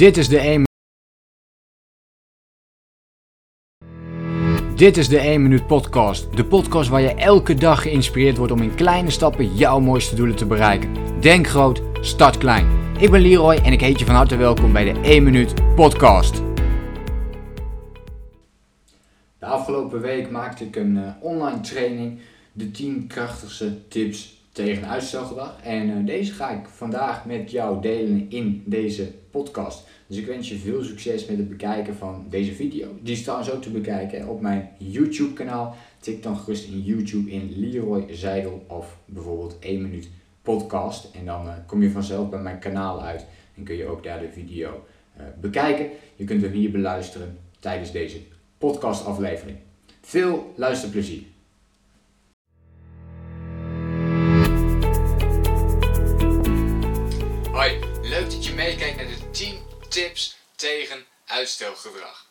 Dit is de 1 Dit is de 1 minuut podcast. De podcast waar je elke dag geïnspireerd wordt om in kleine stappen jouw mooiste doelen te bereiken. Denk groot, start klein. Ik ben Leroy en ik heet je van harte welkom bij de 1 minuut podcast. De afgelopen week maakte ik een uh, online training. De 10 krachtigste tips tegen uitstelgedrag. En uh, deze ga ik vandaag met jou delen in deze podcast. Dus ik wens je veel succes met het bekijken van deze video. Die is trouwens ook te bekijken op mijn YouTube kanaal. Tik dan gerust in YouTube in Leroy Zeidel of bijvoorbeeld 1 minuut podcast. En dan uh, kom je vanzelf bij mijn kanaal uit en kun je ook daar de video uh, bekijken. Je kunt hem hier beluisteren tijdens deze podcast aflevering. Veel luisterplezier. Tips tegen uitstelgedrag.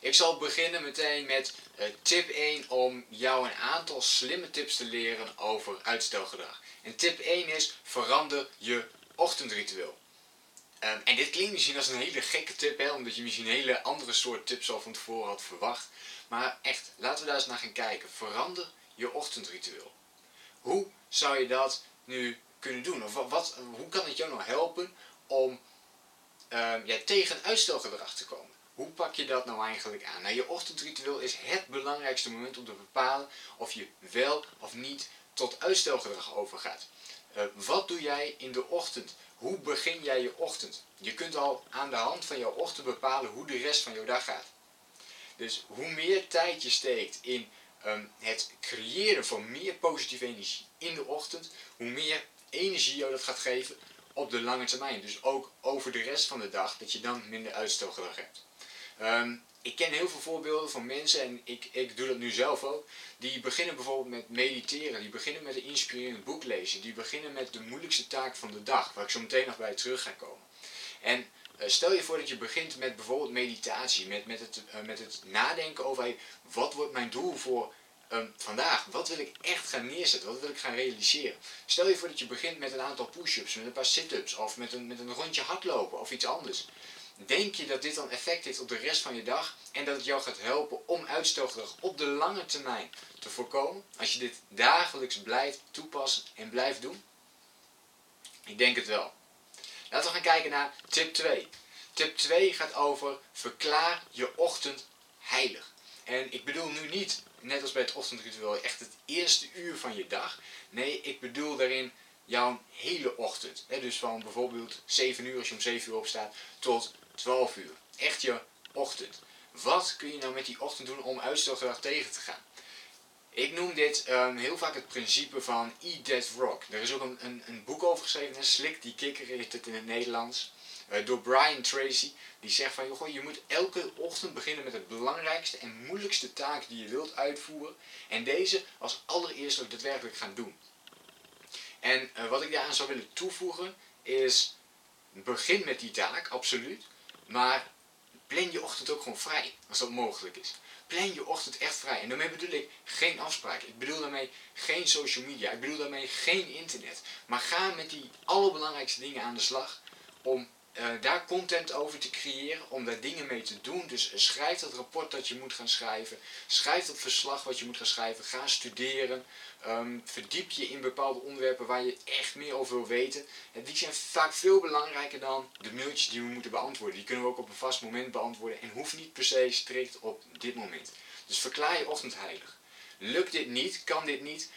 Ik zal beginnen meteen met uh, tip 1 om jou een aantal slimme tips te leren over uitstelgedrag. En tip 1 is verander je ochtendritueel. Um, en dit klinkt misschien als een hele gekke tip, hè, omdat je misschien een hele andere soort tips al van tevoren had verwacht. Maar echt, laten we daar eens naar gaan kijken. Verander je ochtendritueel. Hoe zou je dat nu kunnen doen? Of wat, hoe kan het jou nou helpen om um, ja, tegen uitstelgedrag te komen? Hoe pak je dat nou eigenlijk aan? Nou, je ochtendritueel is het belangrijkste moment om te bepalen of je wel of niet tot uitstelgedrag overgaat. Uh, wat doe jij in de ochtend? Hoe begin jij je ochtend? Je kunt al aan de hand van jouw ochtend bepalen hoe de rest van jouw dag gaat. Dus hoe meer tijd je steekt in um, het creëren van meer positieve energie in de ochtend, hoe meer energie jou dat gaat geven op de lange termijn. Dus ook over de rest van de dag, dat je dan minder uitstelgedrag hebt. Um, ik ken heel veel voorbeelden van mensen, en ik, ik doe dat nu zelf ook, die beginnen bijvoorbeeld met mediteren, die beginnen met een inspirerend boek lezen, die beginnen met de moeilijkste taak van de dag, waar ik zo meteen nog bij terug ga komen. En uh, stel je voor dat je begint met bijvoorbeeld meditatie, met, met, het, uh, met het nadenken over wat wordt mijn doel voor um, vandaag? Wat wil ik echt gaan neerzetten? Wat wil ik gaan realiseren? Stel je voor dat je begint met een aantal push-ups, met een paar sit-ups of met een, met een rondje hardlopen of iets anders. Denk je dat dit dan effect heeft op de rest van je dag en dat het jou gaat helpen om uitstelgedrag op de lange termijn te voorkomen? Als je dit dagelijks blijft toepassen en blijft doen? Ik denk het wel. Laten we gaan kijken naar tip 2. Tip 2 gaat over verklaar je ochtend heilig. En ik bedoel nu niet, net als bij het ochtendritueel, echt het eerste uur van je dag. Nee, ik bedoel daarin jouw hele ochtend. Dus van bijvoorbeeld 7 uur als je om 7 uur opstaat tot 12 uur. Echt je ochtend. Wat kun je nou met die ochtend doen om uitstelgedrag tegen te gaan? Ik noem dit um, heel vaak het principe van Eat That Rock. Er is ook een, een, een boek over geschreven, Slik die kikker heet het in het Nederlands. Uh, door Brian Tracy. Die zegt van, joh, je moet elke ochtend beginnen met het belangrijkste en moeilijkste taak die je wilt uitvoeren. En deze als allereerst ook daadwerkelijk gaan doen. En uh, wat ik daaraan zou willen toevoegen is, begin met die taak, absoluut. Maar plan je ochtend ook gewoon vrij, als dat mogelijk is. Plan je ochtend echt vrij. En daarmee bedoel ik geen afspraak. Ik bedoel daarmee geen social media. Ik bedoel daarmee geen internet. Maar ga met die allerbelangrijkste dingen aan de slag om daar content over te creëren, om daar dingen mee te doen. Dus schrijf dat rapport dat je moet gaan schrijven. Schrijf dat verslag wat je moet gaan schrijven. Ga studeren. Um, verdiep je in bepaalde onderwerpen waar je echt meer over wil weten. En die zijn vaak veel belangrijker dan de mailtjes die we moeten beantwoorden. Die kunnen we ook op een vast moment beantwoorden en hoeft niet per se strikt op dit moment. Dus verklaar je ochtend heilig. Lukt dit niet, kan dit niet,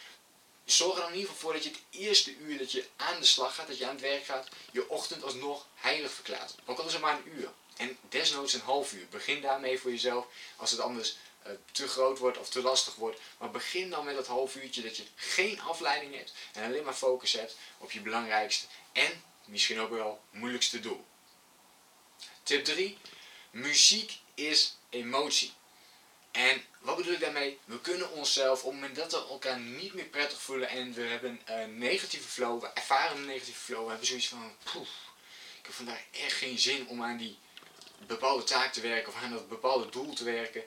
zorg er dan in ieder geval voor dat je het eerste uur dat je aan de slag gaat, dat je aan het werk gaat, je ochtend alsnog heilig verklaart. Ook al is het maar een uur. En desnoods een half uur. Begin daarmee voor jezelf. Als het anders uh, te groot wordt of te lastig wordt. Maar begin dan met dat half uurtje dat je geen afleiding hebt. En alleen maar focus hebt op je belangrijkste en misschien ook wel moeilijkste doel. Tip 3. Muziek is emotie. En wat bedoel ik daarmee? We kunnen onszelf, op het moment dat we elkaar niet meer prettig voelen en we hebben een negatieve flow, we ervaren een negatieve flow, we hebben zoiets van, poef, ik heb vandaag echt geen zin om aan die bepaalde taak te werken of aan dat bepaalde doel te werken,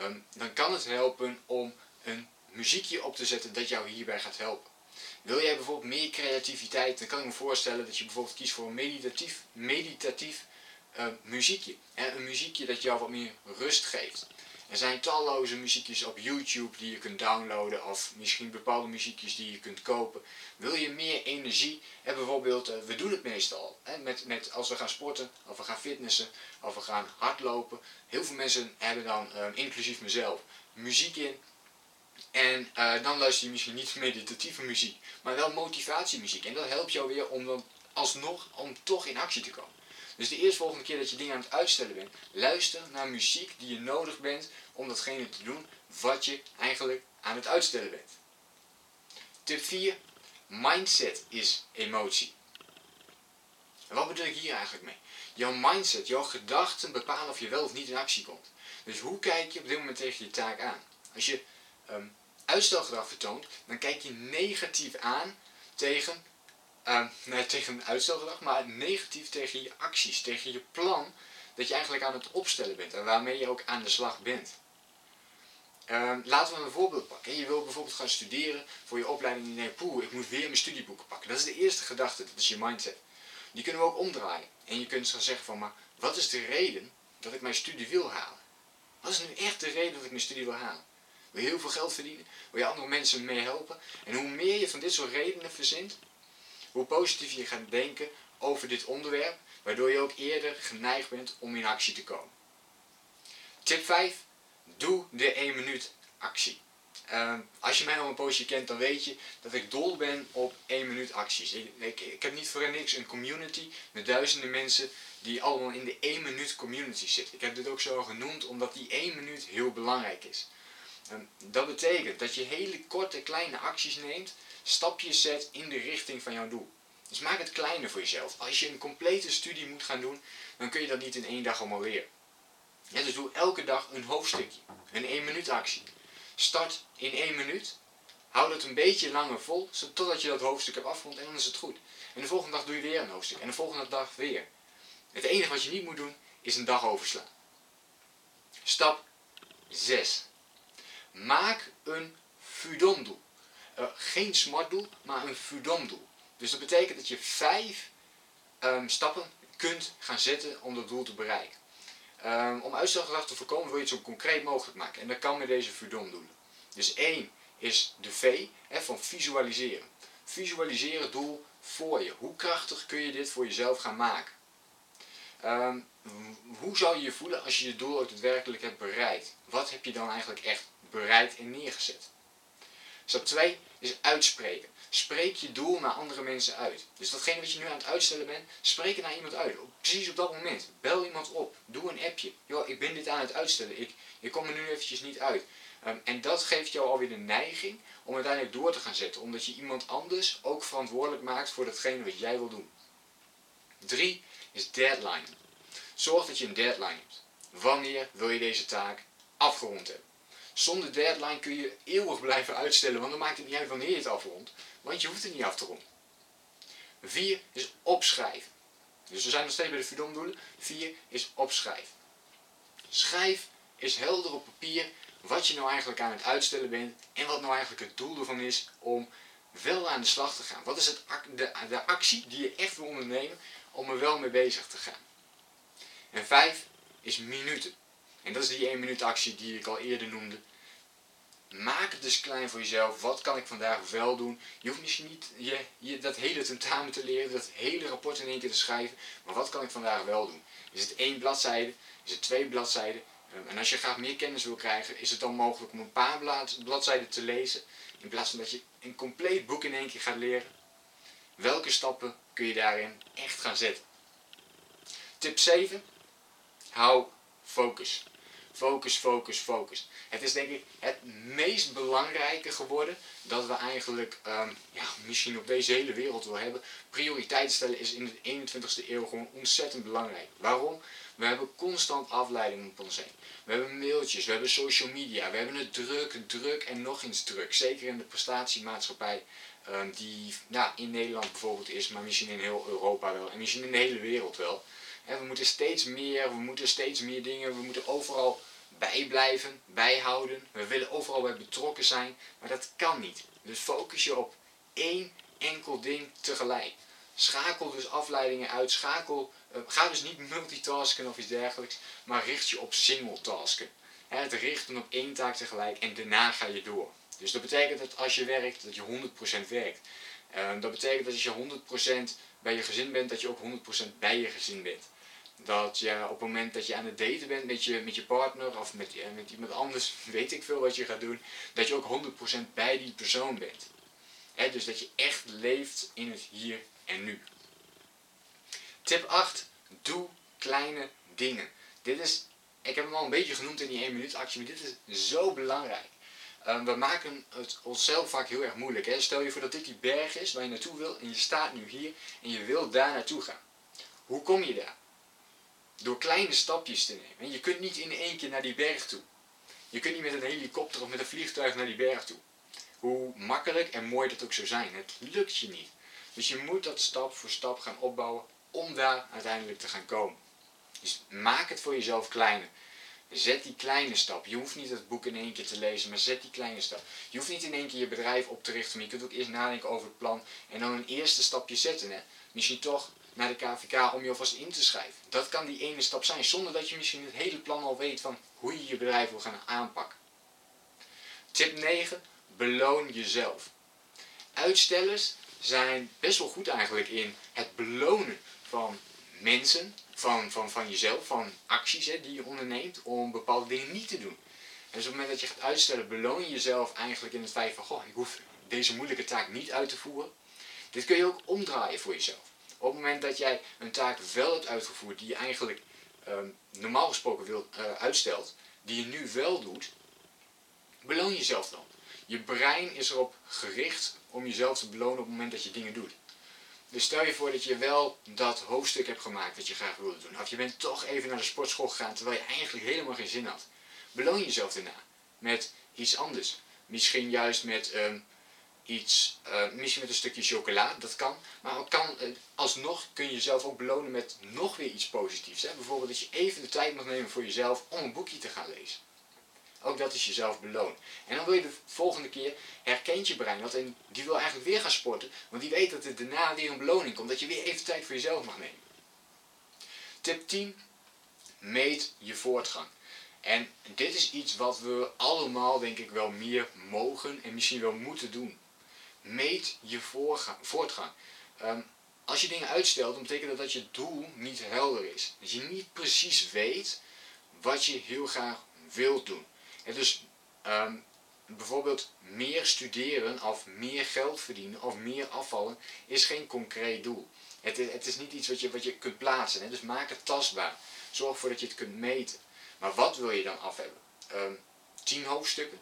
um, dan kan het helpen om een muziekje op te zetten dat jou hierbij gaat helpen. Wil jij bijvoorbeeld meer creativiteit, dan kan ik me voorstellen dat je bijvoorbeeld kiest voor een meditatief, meditatief een muziekje. En een muziekje dat jou wat meer rust geeft. Er zijn talloze muziekjes op YouTube die je kunt downloaden of misschien bepaalde muziekjes die je kunt kopen. Wil je meer energie? En bijvoorbeeld, uh, we doen het meestal hè, met, met als we gaan sporten of we gaan fitnessen of we gaan hardlopen. Heel veel mensen hebben dan, uh, inclusief mezelf, muziek in. En dan luister je misschien niet meditatieve muziek, maar wel motivatiemuziek. En dat helpt jou weer om dan alsnog om toch in actie te komen. Dus de eerste volgende keer dat je dingen aan het uitstellen bent, luister naar muziek die je nodig bent om datgene te doen wat je eigenlijk aan het uitstellen bent. Tip 4. Mindset is emotie. En wat bedoel ik hier eigenlijk mee? Jouw mindset, jouw gedachten bepalen of je wel of niet in actie komt. Dus hoe kijk je op dit moment tegen je taak aan? Als je um, uitstelgedrag vertoont, dan kijk je negatief aan tegen uh, nee, tegen een uitstelgedrag, maar negatief tegen je acties, tegen je plan dat je eigenlijk aan het opstellen bent en waarmee je ook aan de slag bent. Uh, laten we een voorbeeld pakken. Je wil bijvoorbeeld gaan studeren voor je opleiding denkt, poeh, ik moet weer mijn studieboeken pakken. Dat is de eerste gedachte, dat is je mindset. Die kunnen we ook omdraaien. En je kunt dan zeggen van, maar wat is de reden dat ik mijn studie wil halen? Wat is nu echt de reden dat ik mijn studie wil halen? Wil je heel veel geld verdienen? Wil je andere mensen mee helpen? En hoe meer je van dit soort redenen verzint, hoe positief je gaat denken over dit onderwerp, waardoor je ook eerder geneigd bent om in actie te komen. Tip 5. Doe de 1 minuut actie. Uh, als je mij al een poosje kent, dan weet je dat ik dol ben op 1 minuut acties. Ik, ik, ik, heb niet voor niks een community met duizenden mensen die allemaal in de 1 minuut community zitten. Ik heb dit ook zo genoemd omdat die 1 minuut heel belangrijk is. Dat betekent dat je hele korte kleine acties neemt stapjes zet in de richting van jouw doel. Dus maak het kleiner voor jezelf. Als je een complete studie moet gaan doen, dan kun je dat niet in één dag allemaal. Ja, dus doe elke dag een hoofdstukje, een 1 minuut actie. Start in 1 minuut, hou het een beetje langer vol, totdat je dat hoofdstuk hebt afgerond en dan is het goed. En de volgende dag doe je weer een hoofdstuk en de volgende dag weer. Het enige wat je niet moet doen, is een dag overslaan. Stap 6. Maak een FUDOM-doel. Uh, geen doel, maar een FUDOM-doel. Dus dat betekent dat je vijf um, stappen kunt gaan zetten om dat doel te bereiken. Um, om uitstelgedrag te voorkomen wil je het zo concreet mogelijk maken. En dat kan met deze FUDOM-doelen. Dus één is de V hè, van visualiseren. Visualiseer het doel voor je. Hoe krachtig kun je dit voor jezelf gaan maken? Um, hoe zou je je voelen als je je doel ook daadwerkelijk hebt bereikt? Wat heb je dan eigenlijk echt bereikt en neergezet? Stap 2 is uitspreken. Spreek je doel naar andere mensen uit. Dus datgene wat je nu aan het uitstellen bent, spreek het naar iemand uit. Precies op dat moment. Bel iemand op. Doe een appje. Joh, ik ben dit aan het uitstellen. Ik, ik kom er nu eventjes niet uit. Ehm, en dat geeft jou alweer de neiging om uiteindelijk door te gaan zetten. Omdat je iemand anders ook verantwoordelijk maakt voor datgene wat jij wil doen. 3 is deadline. Zorg dat je een deadline hebt. Wanneer wil je deze taak afgerond hebben? Zonder deadline kun je eeuwig blijven uitstellen, want dan maakt het niet uit wanneer je het afrondt, want je hoeft het niet af te ronden. 4 is opschrijven. Dus we zijn nog steeds bij de verdomdoelen. 4 is opschrijven. Schrijf is helder op papier wat je nou eigenlijk aan het uitstellen bent en wat nou eigenlijk het doel ervan is om wel aan de slag te gaan. Wat is het, de, de actie die je echt wil ondernemen om er wel mee bezig te gaan. En 5 is minuten. En dat is die 1 minuut actie die ik al eerder noemde. Maak het dus klein voor jezelf. Wat kan ik vandaag wel doen? Je hoeft misschien niet je, dat hele tentamen te leren, dat hele rapport in één keer te schrijven. Maar wat kan ik vandaag wel doen? Is het één bladzijde? Is het twee bladzijden? Ehm, en als je graag meer kennis wil krijgen, is het dan mogelijk om een paar bladzijden te lezen. In plaats van dat je een compleet boek in één keer gaat leren. Welke stappen kun je daarin echt gaan zetten? Tip 7. Hou focus. Focus, focus, focus. Het is denk ik het meest belangrijke geworden dat we eigenlijk um, ja, misschien op deze hele wereld wil hebben. Prioriteit stellen is in de 21ste eeuw gewoon ontzettend belangrijk. Waarom? We hebben constant afleiding op ons heen. We hebben mailtjes, we hebben social media, we hebben het druk, druk en nog eens druk. Zeker in de prestatiemaatschappij um, die nou, in Nederland bijvoorbeeld is, maar misschien in heel Europa wel en misschien in de hele wereld wel. En we moeten steeds meer, we moeten steeds meer dingen, we moeten overal bijblijven, bijhouden. We willen overal bij betrokken zijn, maar dat kan niet. Dus focus je op één enkel ding tegelijk. Schakel dus afleidingen uit, schakel Uh, ga dus niet multitasken of iets dergelijks, maar richt je op single tasken. het richten op één taak tegelijk en daarna ga je door. Dus dat betekent dat als je werkt, dat je 100% werkt. Uh, dat betekent dat als je 100% bij je gezin bent, dat je ook 100% bij je gezin bent. Dat je op het moment dat je aan het daten bent met je, met je partner of met, uh, met iemand anders, weet ik veel wat je gaat doen, dat je ook 100% bij die persoon bent. dus dat je echt leeft in het hier en nu. Tip 8. Doe kleine dingen. Dit is, ik heb hem al een beetje genoemd in die 1 minuut actie, maar dit is zo belangrijk. Ehm, we maken het onszelf vaak heel erg moeilijk. Stel je voor dat dit die berg is waar je naartoe wil en je staat nu hier en je wil daar naartoe gaan. Hoe kom je daar? Door kleine stapjes te nemen. Je kunt niet in één keer naar die berg toe. Je kunt niet met een helikopter of met een vliegtuig naar die berg toe. Hoe makkelijk en mooi dat ook zou zijn, het lukt je niet. Dus je moet dat stap voor stap gaan opbouwen om daar uiteindelijk te gaan komen. Dus maak het voor jezelf kleiner. Zet die kleine stap. Je hoeft niet het boek in één keer te lezen, maar zet die kleine stap. Je hoeft niet in één keer je bedrijf op te richten, maar je kunt ook eerst nadenken over het plan en dan een eerste stapje zetten. Hè? Misschien toch naar de KVK om je alvast in te schrijven. Dat kan die ene stap zijn, zonder dat je misschien het hele plan al weet van hoe je je bedrijf wil gaan aanpakken. Tip 9. Beloon jezelf. Uitstellers zijn best wel goed eigenlijk in het belonen van mensen, van, van, van jezelf, van acties hè, die je onderneemt om bepaalde dingen niet te doen. En dus op het moment dat je gaat uitstellen, beloon je jezelf eigenlijk in het feit van, goh, ik hoef deze moeilijke taak niet uit te voeren. Dit kun je ook omdraaien voor jezelf. Op het moment dat jij een taak wel hebt uitgevoerd die je eigenlijk ehm, normaal gesproken wilt, uh, uitstelt, die je nu wel doet, beloon jezelf dan. Je brein is erop gericht om jezelf te belonen op het moment dat je dingen doet. Dus stel je voor dat je wel dat hoofdstuk hebt gemaakt dat je graag wilde doen. Of je bent toch even naar de sportschool gegaan terwijl je eigenlijk helemaal geen zin had. Beloon jezelf daarna met iets anders. Misschien juist met um, iets, uh, misschien met een stukje chocola, dat kan. Maar kan, uh, alsnog kun je jezelf ook belonen met nog weer iets positiefs. Hè? Bijvoorbeeld dat je even de tijd mag nemen voor jezelf om een boekje te gaan lezen. Ook dat is jezelf beloon. En dan wil je de volgende keer, herkent je brein dat en die wil eigenlijk weer gaan sporten, want die weet dat er daarna weer een beloning komt, dat je weer even tijd voor jezelf mag nemen. Tip 10. Meet je voortgang. En dit is iets wat we allemaal denk ik wel meer mogen en misschien wel moeten doen. Meet je voortgang. Um, als je dingen uitstelt, dan betekent dat dat je doel niet helder is. Dat je niet precies weet wat je heel graag wilt doen. En dus ehm, bijvoorbeeld meer studeren of meer geld verdienen of meer afvallen is geen concreet doel. Het is, het is niet iets wat je, wat je kunt plaatsen. Hè? Dus maak het tastbaar. Zorg ervoor dat je het kunt meten. Maar wat wil je dan af hebben? Um, tien hoofdstukken?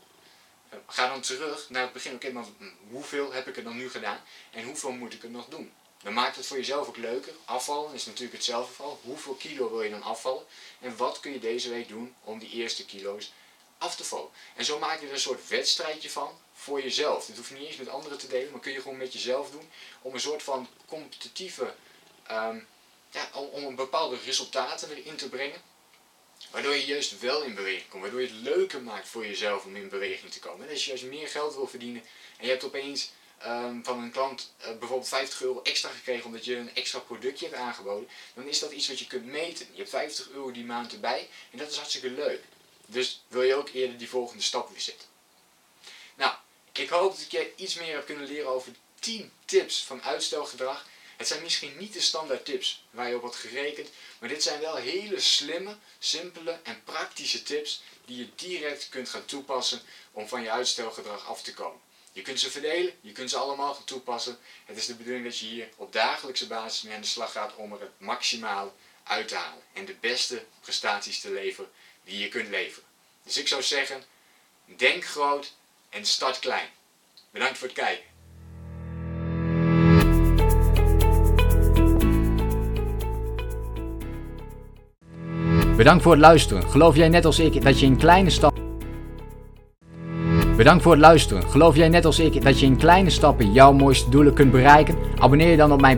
Ga dan terug naar het begin. Oké, maar hoeveel heb ik er dan nu gedaan? En hoeveel moet ik er nog doen? Dan maakt het voor jezelf ook leuker. Afvallen is natuurlijk hetzelfde geval. Hoeveel kilo wil je dan afvallen? En wat kun je deze week doen om die eerste kilo's af te vallen. En zo maak je er een soort wedstrijdje van voor jezelf. Dit hoef je niet eens met anderen te delen, maar kun je gewoon met jezelf doen. Om een soort van competitieve, um, ja, om, een bepaalde resultaten erin te brengen. Waardoor je juist wel in beweging komt. Waardoor je het leuker maakt voor jezelf om in beweging te komen. En als je juist meer geld wil verdienen en je hebt opeens um, van een klant uh, bijvoorbeeld 50 euro extra gekregen omdat je een extra productje hebt aangeboden. Dan is dat iets wat je kunt meten. Je hebt 50 euro die maand erbij en dat is hartstikke leuk. Dus wil je ook eerder die volgende stap weer zetten. Nou, ik hoop dat ik je iets meer heb kunnen leren over 10 tips van uitstelgedrag. Het zijn misschien niet de standaard tips waar je op wordt gerekend, maar dit zijn wel hele slimme, simpele en praktische tips die je direct kunt gaan toepassen om van je uitstelgedrag af te komen. Je kunt ze verdelen, je kunt ze allemaal gaan toepassen. Het is de bedoeling dat je hier op dagelijkse basis mee aan de slag gaat om er het maximaal uit te halen en de beste prestaties te leveren die je kunt leveren. Dus ik zou zeggen, denk groot en start klein. Bedankt voor het kijken. Bedankt voor het luisteren. Geloof jij net als ik dat je in kleine stappen. Bedankt voor het luisteren. Geloof jij net als ik dat je in kleine stappen jouw mooiste doelen kunt bereiken? Abonneer je dan op mijn